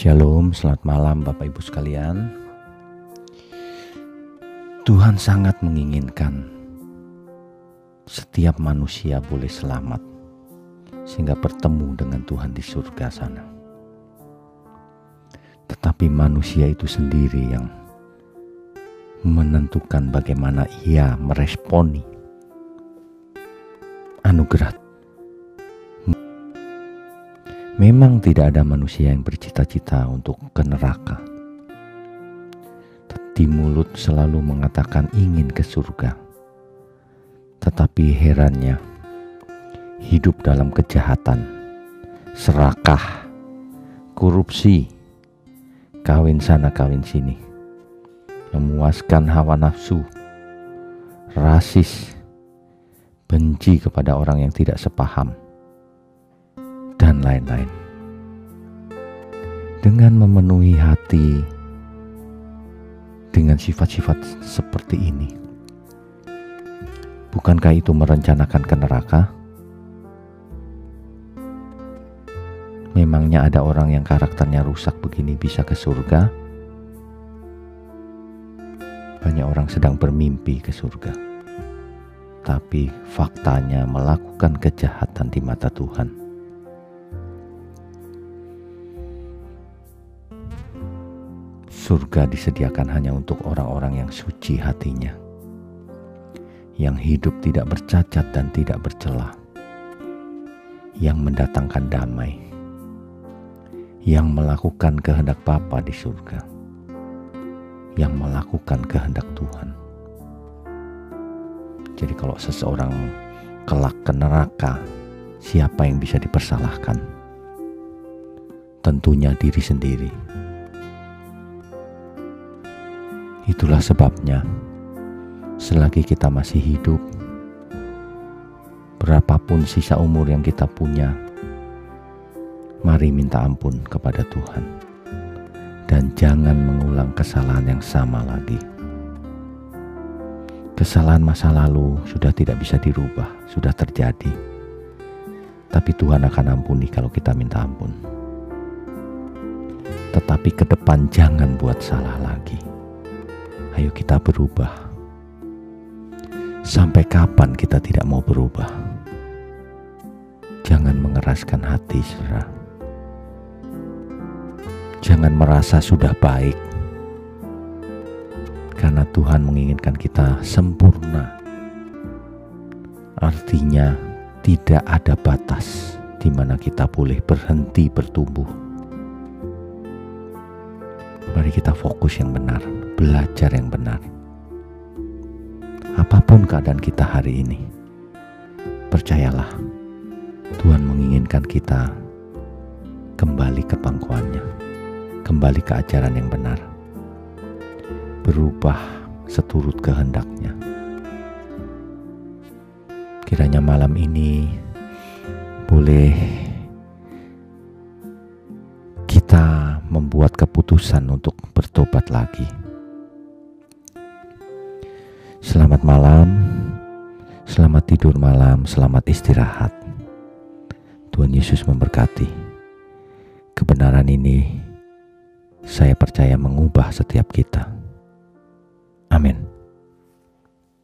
Shalom, selamat malam Bapak Ibu sekalian. Tuhan sangat menginginkan setiap manusia boleh selamat sehingga bertemu dengan Tuhan di surga sana. Tetapi manusia itu sendiri yang menentukan bagaimana ia meresponi anugerah Memang tidak ada manusia yang bercita-cita untuk ke neraka. Di mulut selalu mengatakan ingin ke surga. Tetapi herannya, hidup dalam kejahatan, serakah, korupsi, kawin sana kawin sini, memuaskan hawa nafsu, rasis, benci kepada orang yang tidak sepaham, lain-lain. Dengan memenuhi hati dengan sifat-sifat seperti ini, bukankah itu merencanakan ke neraka? Memangnya ada orang yang karakternya rusak begini bisa ke surga? Banyak orang sedang bermimpi ke surga, tapi faktanya melakukan kejahatan di mata Tuhan Surga disediakan hanya untuk orang-orang yang suci hatinya, yang hidup tidak bercacat dan tidak bercelah, yang mendatangkan damai, yang melakukan kehendak Bapa di surga, yang melakukan kehendak Tuhan. Jadi kalau seseorang kelak ke neraka, siapa yang bisa dipersalahkan? Tentunya diri sendiri Itulah sebabnya, selagi kita masih hidup, berapapun sisa umur yang kita punya, mari minta ampun kepada Tuhan, dan jangan mengulang kesalahan yang sama lagi. Kesalahan masa lalu sudah tidak bisa dirubah, sudah terjadi, tapi Tuhan akan ampuni kalau kita minta ampun. Tetapi ke depan, jangan buat salah lagi Ayo kita berubah. Sampai kapan kita tidak mau berubah? Jangan mengeraskan hati, saudara. Jangan merasa sudah baik, karena Tuhan menginginkan kita sempurna. Artinya, tidak ada batas di mana kita boleh berhenti bertumbuh. Mari kita fokus yang benar belajar yang benar. Apa pun keadaan kita hari ini, percayalah Tuhan menginginkan kita kembali ke pangkuannya, kembali ke ajaran yang benar, berubah seturut kehendaknya. Kiranya malam ini boleh membuat keputusan untuk bertobat lagi Selamat malam, selamat tidur malam, selamat istirahat. Tuhan Yesus memberkati. Kebenaran ini saya percaya mengubah setiap kita. Amin.